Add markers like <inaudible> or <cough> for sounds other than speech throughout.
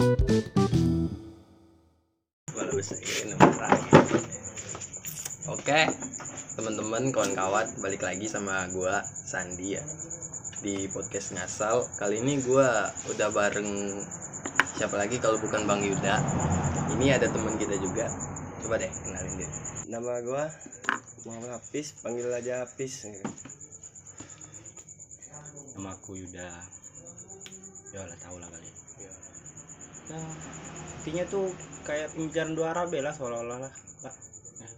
Oke, teman-teman, kawan-kawan, balik lagi sama gua Sandi ya di podcast ngasal. Kali ini gua udah bareng siapa lagi kalau bukan Bang Yuda. Ini ada teman kita juga. Coba deh kenalin dia. Nama gua Muhammad Hafiz, panggil aja Hafiz. nama aku Yuda ya lah tau lah kali Ya. ya intinya tuh kayak pembicaraan dua Arabe lah seolah-olah lah pak ya.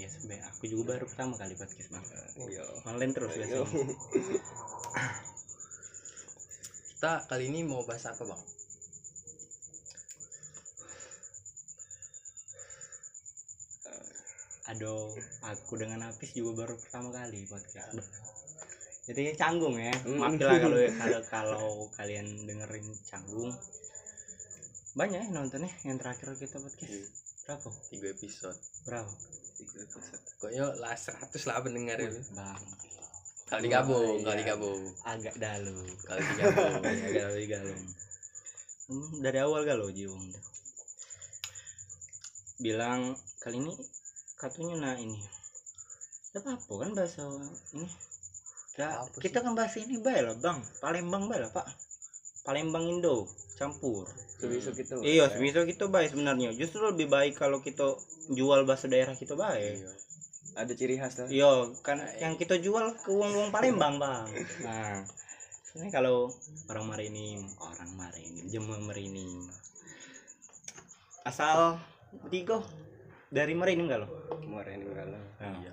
biasa be aku juga baru pertama kali podcast bang Iya. online terus biasa <coughs> Kita kali ini mau bahas apa, Bang? aduh aku dengan Hafiz juga baru pertama kali podcast jadi canggung ya maaf lah kalau kalau <laughs> kalau kalian dengerin canggung banyak ya nontonnya yang terakhir kita podcast berapa Tiga episode. berapa Tiga episode. Kayaknya lah 100 lah pendengar itu. bang Kalau digabung, Oh, kalau iya. digabung. agak dalu Kalau digabung. <laughs> agak lebih galau Hmm, dari awal galau jiwang tuh. bilang kali ini katanya nah ini Gak apa-apa kan bahasa ini ya, Apa kita kan bahas ini baik lah bang Palembang baik lah pak Palembang Indo campur Subi-subi itu. iya sebisa kita baik sebenarnya justru lebih baik kalau kita jual bahasa daerah kita baik Iya. Ada ciri khas lah. Iya, kan yang kita jual ke uang-uang Palembang, Bang. Nah, ini kalau orang Marinim, orang Marinim, Jember Marinim. Asal tiga dari Marinim kalau. Kemarin ini kalau. Iya.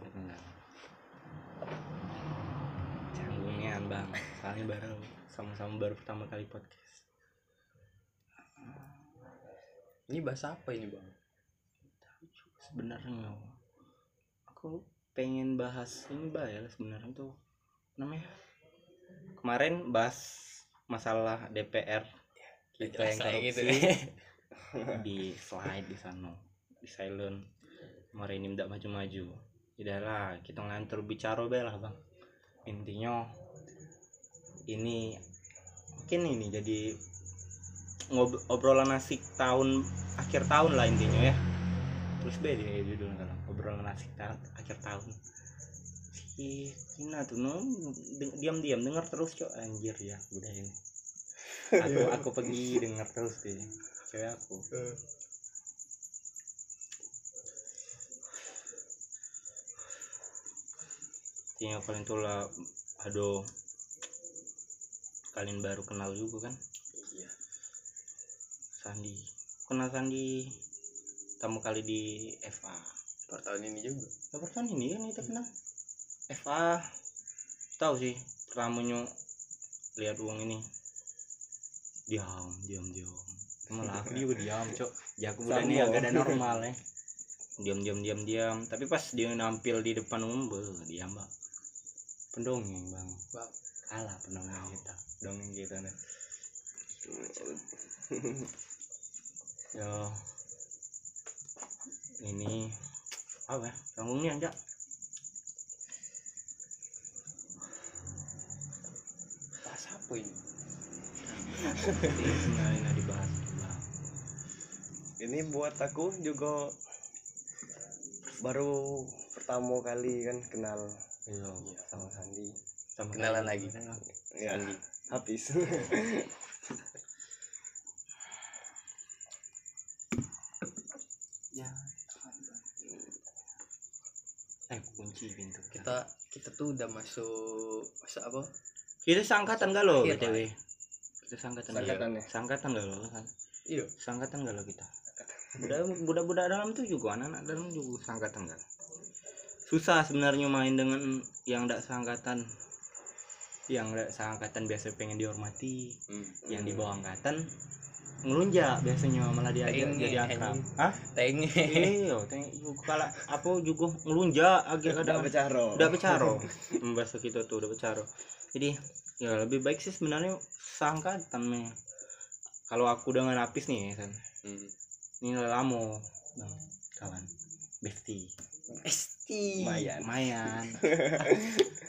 Canggungnya Bang. Soalnya baru sama-sama baru pertama kali podcast. Ini bahas apa ini, Bang? Sebenarnya aku pengen bahas ini bayar sebenarnya tuh namanya kemarin bahas masalah DPR kita yang gitu. korupsi. <laughs> di slide di sana di silent. Kemarin ini tidak maju-maju. Lah kita ngantur bicara be lah bang. Intinya ini mungkin ini jadi ngob obrolan asik tahun akhir tahun lah intinya ya. Terus beda ya judulnya kalau obrolan asik tahun akhir tahun. Si Ina tuh no diam-diam dengar terus cok. Anjir ya udah ini. Aku aku pergi dengar terus deh cewek aku. Tinggal kalian tuh lah aduh kalian baru kenal juga kan? Iya. Sandi. Kenal Sandi pertama kali di FA Per tahun ini juga. Kabar tahun ini kan kita kenal. FA tahu sih pertamanya lihat uang ini. Diam diam diam. Malah aku juga diam cok. Ya aku udah nih agak ada normal ya. Diam diam diam diam. Tapi pas dia nampil di depan umum diam bang pendongeng bang. Bang. kalah pendongeng kita. Dongeng kita nih ya ini apa ya tanggungnya enggak Bahas apa ini? nah ini dibahas Ini buat aku juga baru pertama kali kan kenal iya sama Sandi. sama Kenalan lagi. Ya, Sandi. habis. <laughs> eh kunci pintu Kita kita tuh udah masuk masa apa? kita sangkatan gak lo Akhir, btw kita sangkatan Sangkatan iya. ya? sangkatan gak lo kan Iya. sangkatan gak lo kita budak budak budak dalam tuh juga anak-anak dalam juga sangkatan gak susah sebenarnya main dengan yang tidak sangkatan yang tidak sangkatan biasa pengen dihormati Hmm. yang di bawah angkatan ngelunjak biasanya malah dia Tenge, jadi akrab anjing. Hah? Tenge. iya teng juga kalau apa juga ngelunjak agak Udah kadang bercaro. udah becaro bahasa kita tuh udah becaro jadi ya lebih baik sih sebenarnya sangkatan meh kalau aku dengan Apis nih kan Hmm. ini lamo bang kawan bestie Esti. Lumayan. lumayan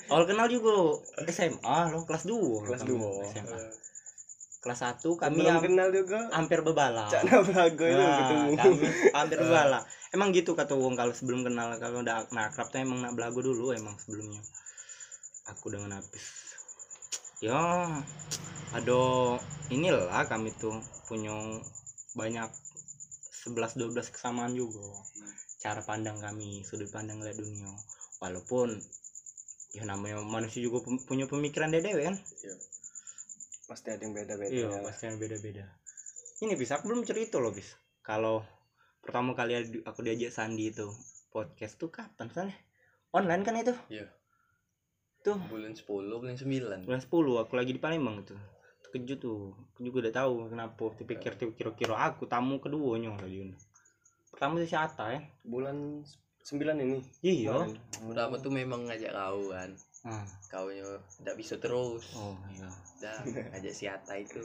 awal kenal juga SMA lo kelas 2 Kelas dua. SMA kelas 1 kami belum am- kenal juga. hampir bebala. Cak nabrago itu Nah, ketemu. Kami hampir bebala. Emang gitu kata wong kalau sebelum kenal kalau udah nah, akrab tuh emang nak belagu dulu emang sebelumnya. Aku dengan Apis. Ya ada inilah kami tuh punya banyak 11-12 kesamaan juga. Cara pandang kami sudut pandang lihat dunia. Walaupun ya namanya manusia juga punya pemikiran dede kan pasti ada yang beda beda iya pasti yang beda-beda. Ini bisa aku belum cerita loh bis. Kalau pertama kali aku diajak Sandi itu podcast tuh kapan soalnya online kan itu? Iya. tuh. Bulan 10 bulan 9 bulan 10 aku lagi di Palembang tuh. Terkejut tuh. Aku juga udah tahu kenapa dipikir kira-kira aku tamu keduanya lagi pertama sih si Ata ya. Bulan sembilan ini? Iya. Kemarin. pertama tuh memang ngajak kau kan. Ah, kau nggak bisa terus. Oh iya. Dah ngajak si Ata itu.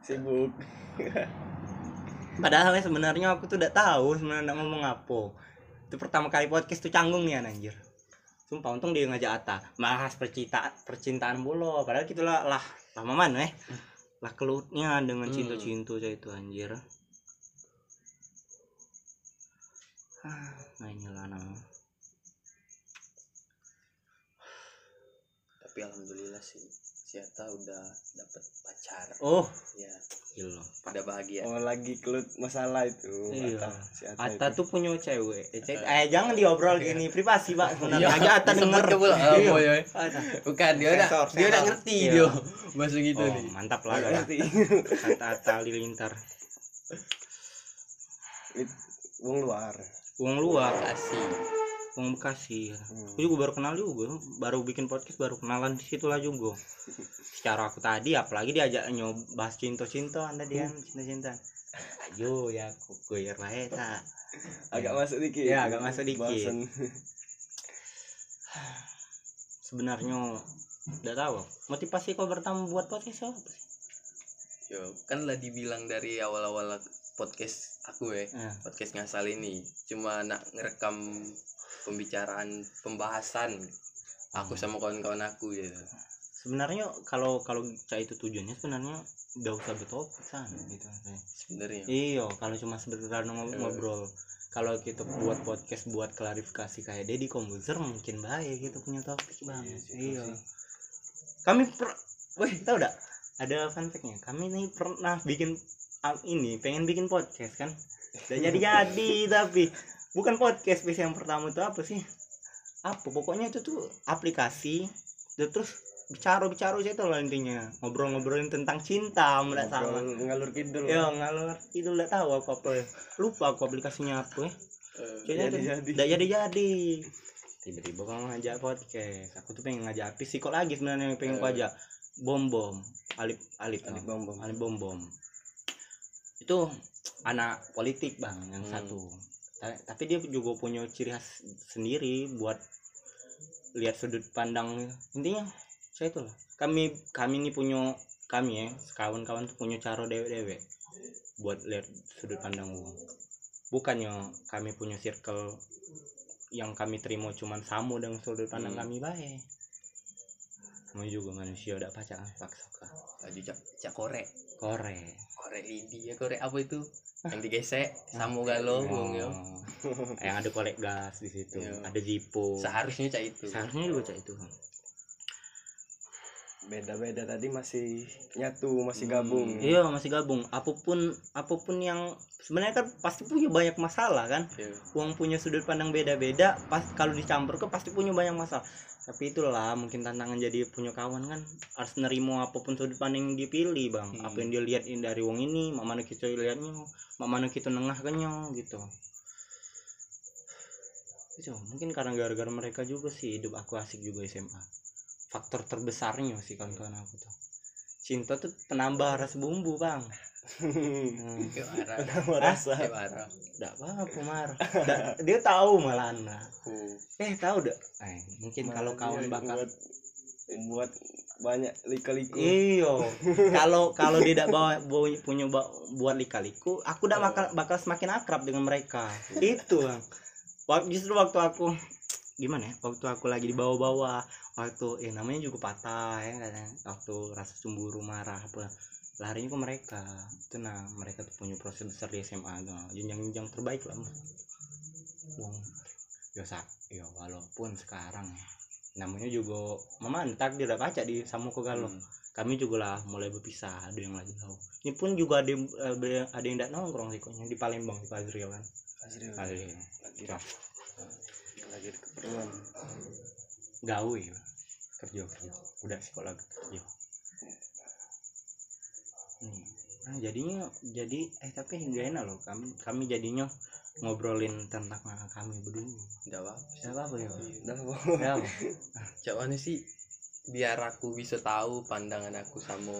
Sibuk. Padahal ya sebenarnya aku tuh udah tahu sebenarnya nak ngomong apa. Itu pertama kali podcast tuh canggung nih anjir. Sumpah untung dia ngajak Ata bahas percintaan percintaan bolo padahal gitu lah lah lama mana eh. Lah kelutnya dengan Hmm. cinta-cinta saya itu anjir ah nah nama. Tapi alhamdulillah sih si Ata udah dapet pacar. Oh. Ya gila. Udah bahagia. Oh lagi kelut masalah itu Iya. Ata, si Ata Ata itu. tuh punya cewek. Eh, cek- eh jangan diobrol gini privasi pak. Sebenarnya Iya, aja Ata denger. ke pula. Oh, Iya. Ata. bukan dia udah Sensor, dia udah ngerti Iya. dia. Masuk gitu oh, nih. mantap lah Ata. ngerti. Ata Halilintar It- wong luar uang luar. Kasih uang Bekasi. Hmm. aku juga baru kenal juga. Baru bikin podcast baru kenalan di situ lah juga. Secara aku tadi apalagi diajak nyob bahas cinta cinta anda dia cinta cinta ayo ya aku goyer lah ya tak. Agak masuk dikit. Iya, agak masuk dikit. <sighs> Sebenarnya udah tahu. Motivasi kau bertamu buat podcast apa sih? Yo kan lah dibilang dari awal-awal podcast aku ya Eh, podcast ngasal ini. Cuma nak ngerekam pembicaraan pembahasan aku sama kawan-kawan aku gitu sebenarnya kalau kalau cak itu tujuannya sebenarnya udah usah bertopik sana gitu sebenarnya. Iya kalau cuma sebentar ngob- ngobrol. Kalau kita buat podcast buat klarifikasi kayak Deddy Komposer mungkin baik gitu punya topik bang iya. kami per weh tau gak ada fun fact-nya. Kami nih pernah bikin ini pengen bikin podcast kan? <laughs> Udah jadi jadi tapi bukan podcast bis yang pertama itu apa sih? Apa? Pokoknya itu tuh aplikasi terus bicara bicara itu lah intinya. Ngobrol-ngobrolin tentang cinta nggak salah Ngobrol ngalur kidul. Ya ngalor itu nggak tahu apa apa ya lupa aku aplikasinya apa ya tuh jadi-jadi. nggak jadi jadi tiba-tiba kamu ngajak podcast. Aku tuh pengen ngajak Apis sih kok lagi sebenarnya yang pengen aku Eh. ajak bom bom alip alip Alip Bom Bom. alip bom bom itu anak politik bang yang Hmm. satu. Ta- tapi dia juga punya ciri khas sendiri buat lihat sudut pandang. Intinya saya itu lah. Kami kami ini punya kami ya kawan-kawan tuh punya cara dewe-dewe buat lihat sudut pandang uang bukannya kami punya circle yang kami terima cuman samu dengan sudut pandang Hmm. kami baik. Sama juga manusia udah pacaran paksa lagi cak cak korek korek korek lidi ya korek apa itu? Yang digesek sama galau bung yo Oh. yang ada kolek gas di situ. Iya. ada jipo. Seharusnya cak itu. Seharusnya juga cak itu beda-beda tadi masih nyatu masih Hmm. gabung. Iya masih gabung. Apa pun apa pun yang sebenarnya kan pasti punya banyak masalah kan? Yo. uang punya sudut pandang beda-beda pas kalau dicampur ke pasti punya banyak masalah. Tapi itulah mungkin tantangan jadi punya kawan kan harus nerimo apa pun sudut pandang yang dipilih bang. Hmm. apa yang dia lihat dari uang ini mak mana kita lihatnya mak mana kita nengah kenyo gitu. Itu mungkin karena gara-gara mereka juga sih hidup aku asik juga SMA faktor terbesarnya sih kawan-kawan aku tuh. Cinta tuh penambah rasa bumbu bang. Hmm. Yo, marah. Nama rasa. Marah. Udah apa marah Udah- dia tahu malah aku eh tahu dah eh, mungkin kalau kawan bakal buat, buat banyak lika-liku. Iyo. <laughs> Kalau kalau dia tidak bawa, bawa- punya ba- buat lika-liku aku udah bakal bakal semakin akrab dengan mereka. Itu Bang. Justru waktu aku gimana ya waktu aku lagi di bawah-bawah waktu eh namanya juga patah ya kadang waktu rasa cemburu marah apa larinya ke mereka. Itu nah mereka tuh punya proses besar di SMA tuh jenjang-jenjang terbaik lah Wong ya sak ya walaupun sekarang ya namanya juga memantak dia udah baca di Samuko Galuh Hmm. kami juga lah mulai berpisah ada yang lagi tahu. Ini pun juga ada yang eh, ada yang tidak nongkrong sih koknya di Palembang di Fazril kan. Ya. Lagi ada keperluan gawe kerja kerja. Udah sekolah kerja. Nih. Nah, jadinya jadi eh tapi gak enak loh. Kami kami jadinya ngobrolin tentang kami berdua. Nggak apa siapa apa ya? Dah siapa Jawabannya sih biar aku bisa tahu pandangan aku sama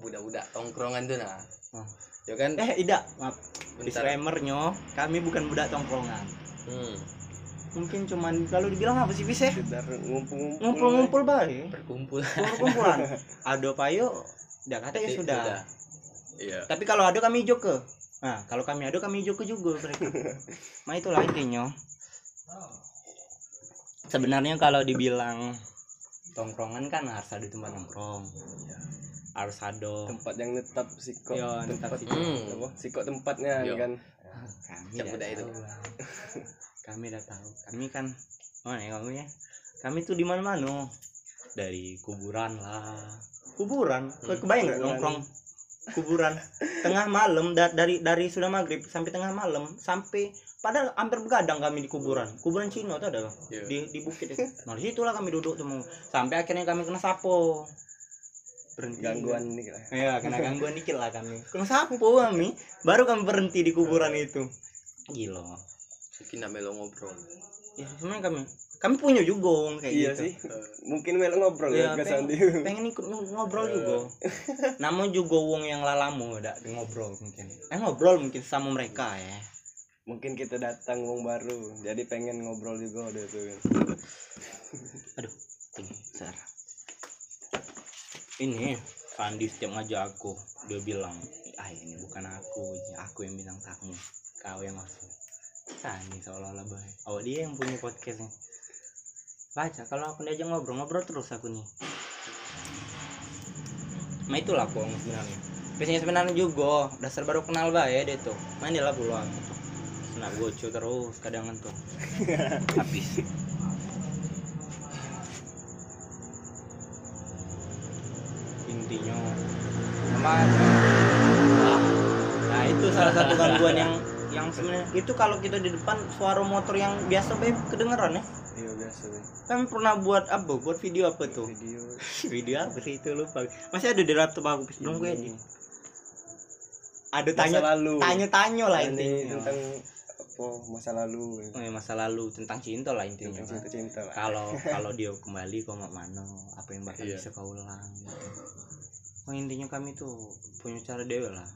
budak-budak tongkrongan tuh nah. Oh. Ya kan? eh tidak maaf. Bentar. disclaimernya kami bukan budak tongkrongan. Hmm. Mungkin cuman kalau dibilang apa sih bisa sekedar ngumpul-ngumpul. Ngumpul-ngumpul baik Berkumpul. kumpulan <laughs> ada payo udah kata ya Jadi, sudah. Iya. tapi kalau ada kami hijau ke. Nah kalau kami ada kami hijau ke juga mereka nah itulah intinya sebenarnya kalau dibilang tongkrongan kan harus ada tempat nongkrong. Harus ada tempat yang tetap sikok Yo, tetap tempat sikok. Hmm. sikok tempatnya Yo. kan? Ah, kami Siapa itu? <laughs> kami udah tahu. Kami kan mana ya kamu ya? Kami tuh di mana mana dari kuburan lah. Kuburan? Kau Hmm, kebayang nggak nongkrong? Kuburan. Tengah malam da- dari dari sudah maghrib sampai tengah malam sampai padahal hampir begadang kami di kuburan. Kuburan Cina tuh ada Bang. Iya. di di bukit itu. Nah di situlah kami duduk tuh Bang. sampai akhirnya kami kena sapo. Berhenti. Gangguan nih lah ya. Kena gangguan dikit lah kami. <laughs> Kena sapo kami baru kami berhenti di kuburan itu. Gila Mungkin nak melo ngobrol. ya sebenarnya kami kami punya juga wong kayak iya gitu. sih. Mungkin melo ngobrol Iya, ya ke pengen- Sandi. pengen ikut ng- ngobrol juga. Namun juga wong yang lalamu udah ngobrol mungkin. Eh ngobrol mungkin sama mereka ya. Mungkin kita datang wong baru jadi pengen ngobrol juga udah tuh aduh ini ser ini Sandi setiap ngajak aku dia bilang ah ini bukan aku ini aku yang bintang tamu kau yang masuk Sandi seolah-olah baik oh dia yang punya podcastnya baca kalau aku diajak ngobrol ngobrol terus aku nih. Nah itulah aku sebenarnya. Biasanya sebenarnya juga dasar baru kenal baik dia tuh. Main dia lah pulang nak gocu terus kadang tuh <laughs> habis. Intinya memang sebenarnya. Itu kalau kita di depan suara motor yang biasa baik kedengeran ya? Iya biasa deh kan pernah buat apa? Buat video apa tuh? Video. <laughs> Video apa sih? Itu lupa. Masih ada di laptop aku belum gue edit ada tanya lalu. tanya tanya lah ini intinya. tentang apa? Masa lalu. Oh, ya, masa lalu. Tentang cinta lah intinya tentang cinta cinta. Lah kalau <laughs> kalau dia kembali kok nggak mana apa yang bakal Iya. bisa kau ulang gitu. oh, intinya kami tuh punya cara dewa lah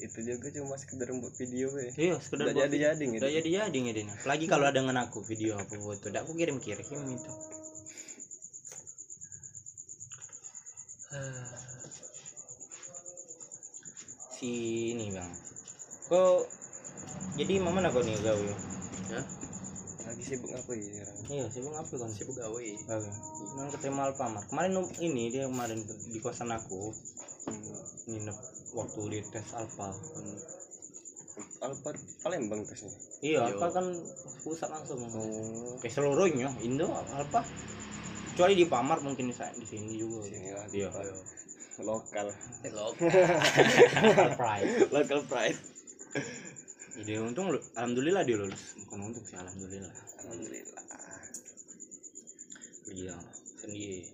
itu juga cuma sekedar buat video be iya sekedar udah buat jadi jadi gitu udah jadi jadi ngedin apalagi kalau ada dengan aku video apa foto udah aku kirim kirim itu. <sighs> Si ini bang. Kok jadi mama nak kau nih gawe Ya, lagi sibuk apa ya sekarang iya sibuk apa kan. Sibuk gawe. Gawe. Nang keterima Alfamart. Kemarin num- ini dia kemarin di kosan aku. Hmm. nginep waktu di tes Alfa Alfa Palembang tesnya? Iya Yo. Alfa kan pusat langsung. Oh. Ke seluruhnya Indo Alfa kecuali di Pamar mungkin di, sini juga. Sini lah Iya. lokal. Hello. <laughs> Pride. Local pride. Jadi untung lu- alhamdulillah dia lulus. Bukan untung sih alhamdulillah. Alhamdulillah. Iya sendiri.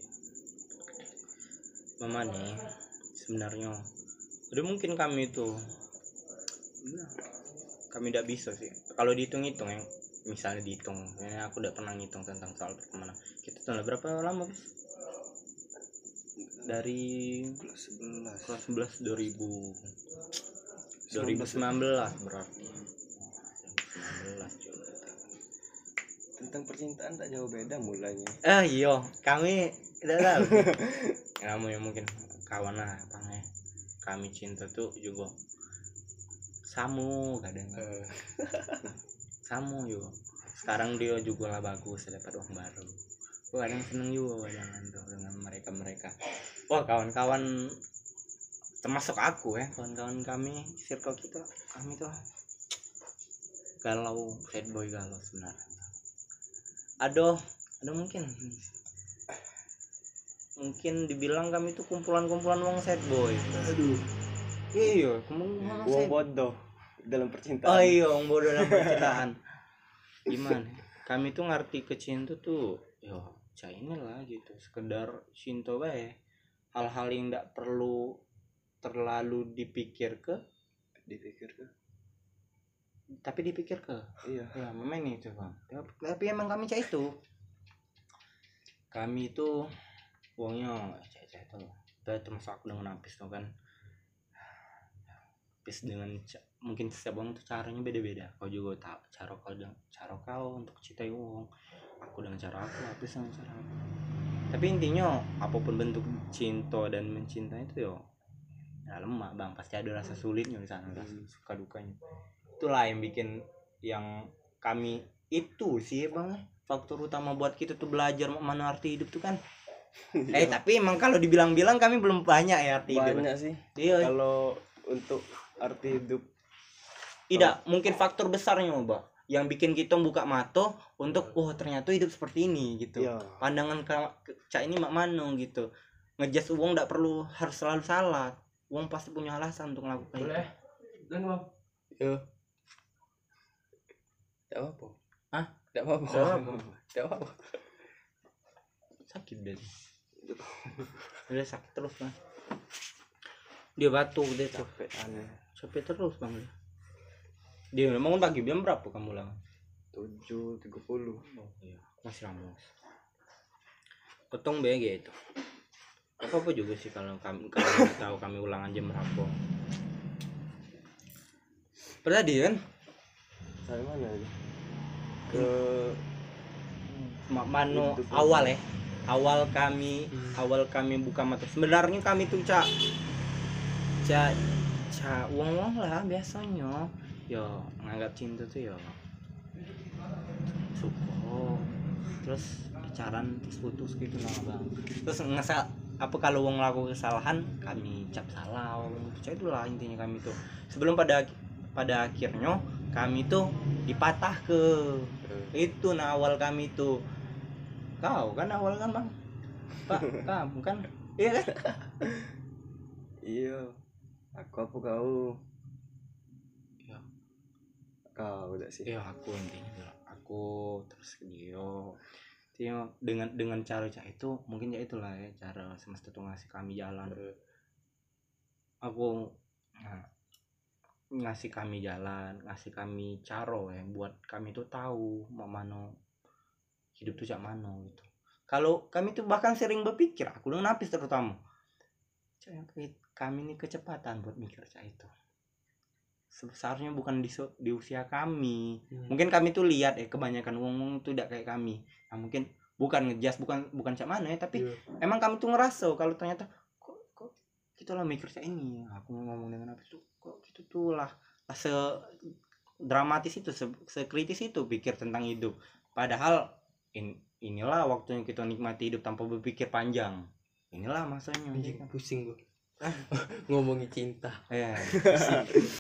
Mama nih sebenarnya udah mungkin kami itu kami tidak bisa sih. Kalau dihitung-hitung yang misalnya dihitung ini aku udah pernah ngitung tentang soal pertemanan. Kita tuh berapa lama bis dari kelas sebelas kelas 11 2000 2019 berarti. 2019 coba tentang percintaan tak jauh beda mulanya. Eh iya kami tidak tahu. <laughs> Kamu yang mungkin kawan lah apa ya kami cinta tuh juga samu kadang. Eh, <laughs> samu yo sekarang dia juga lah bagus dapat uang baru. Gua kadang seneng juga kadang tuh dengan mereka mereka wah kawan-kawan termasuk aku ya kawan-kawan kami circle kita kami tuh galau sad boy galau sebenarnya. Aduh aduh mungkin mungkin dibilang kami tuh kumpulan-kumpulan uang sad boy aduh iya kumpulan sad bodoh dalam percintaan Oh iya, orang bodoh dalam percintaan. Gimana? Kami tuh ngerti ke cinta tuh, yo, cah lah gitu. Sekedar cinta bae. Hal-hal yang tidak perlu terlalu dipikir ke, dipikir ke tapi dipikir ke. iya Ya, memang itu bang. Tapi, tapi emang kami cah itu. Kami itu uangnya cah-cah itu. Kita termasuk aku dengan Apis tuh kan. Apis dengan mungkin setiap orang tuh caranya beda-beda. Kau juga tahu cara kau cara kau untuk cintai uang. Aku dengan cara aku, Apis dengan cara aku. Tapi intinya apa pun bentuk cinta dan mencintai itu yo ya lemah bang pasti ada rasa sulitnya di sana rasa suka dukanya itulah yang bikin yang kami itu sih bang faktor utama buat kita tuh belajar mana arti hidup tuh kan <laughs> eh tapi emang kalau dibilang-bilang kami belum banyak ya arti hidup banyak sih. Iya. Kalau untuk arti hidup tidak mungkin faktor besarnya mbak. Yang bikin kita buka mata untuk oh ternyata hidup seperti ini gitu. Ya pandangan cak ini mak mano gitu. Ngejas uang tidak perlu harus selalu salah. Uang pasti punya alasan untuk melakukan itu. Boleh. Dan mau Yo. tidak apa Hah? tidak apa tidak apa sakit deh. <laughs> Udah sakit terus kan dia batuk dia tuh capek. Aneh capek terus bang. Dia memang pagi jam berapa kamu lah tujuh tiga puluh. Oh iya. Masih lama. Potong BG itu. Apa apa juga sih kalau kami kalau tahu kami ulangan jam berapa. Pernah dia kan? Saya mana ke Ma- mano awal ya awal kami awal kami buka mata. Sebenarnya kami tuh cak cak cak uang uang lah biasanya. Yo nganggap cinta tuh yo suka terus pacaran terus putus gitu lah bang. Terus ngesal apa kalau uang laku kesalahan kami cap salah cak itulah intinya kami tuh. Sebelum pada pada akhirnya kami tuh dipatah ke. Itu nah awal kami tuh kau kan awal kan bang? Pak <laughs> kamu kan? Iya kan? Iya. Aku apa kau? Iya. kau udah sih? Iya aku intinya aku terus dia dia dengan dengan cara cak itu mungkin ya itulah ya cara semesta tuh ngasih kami jalan. Aku nah, ngasih kami jalan ngasih kami caro ya buat kami tuh tahu mau mano hidup tuh cak mano gitu. Kalau kami tuh bahkan sering berpikir aku dengan Napis terutama. Cak, kami ini kecepatan buat mikir cak itu. Seharusnya bukan di, di usia kami. Mungkin kami tuh lihat ya kebanyakan wong wong tuh tidak kayak kami. Nah mungkin bukan ngejas bukan bukan cak mana ya tapi Iya. emang kami tuh ngerasa kalau ternyata kok kok kita lah mikir kayak ini? Aku ngomong dengan apa tuh kok gitu tuh lah lah se dramatis itu se, sekritis itu pikir tentang hidup. Padahal in, inilah waktunya kita nikmati hidup tanpa berpikir panjang. Inilah masanya Anjing, pusing gua. <laughs> Ngomongin cinta. <laughs> Ya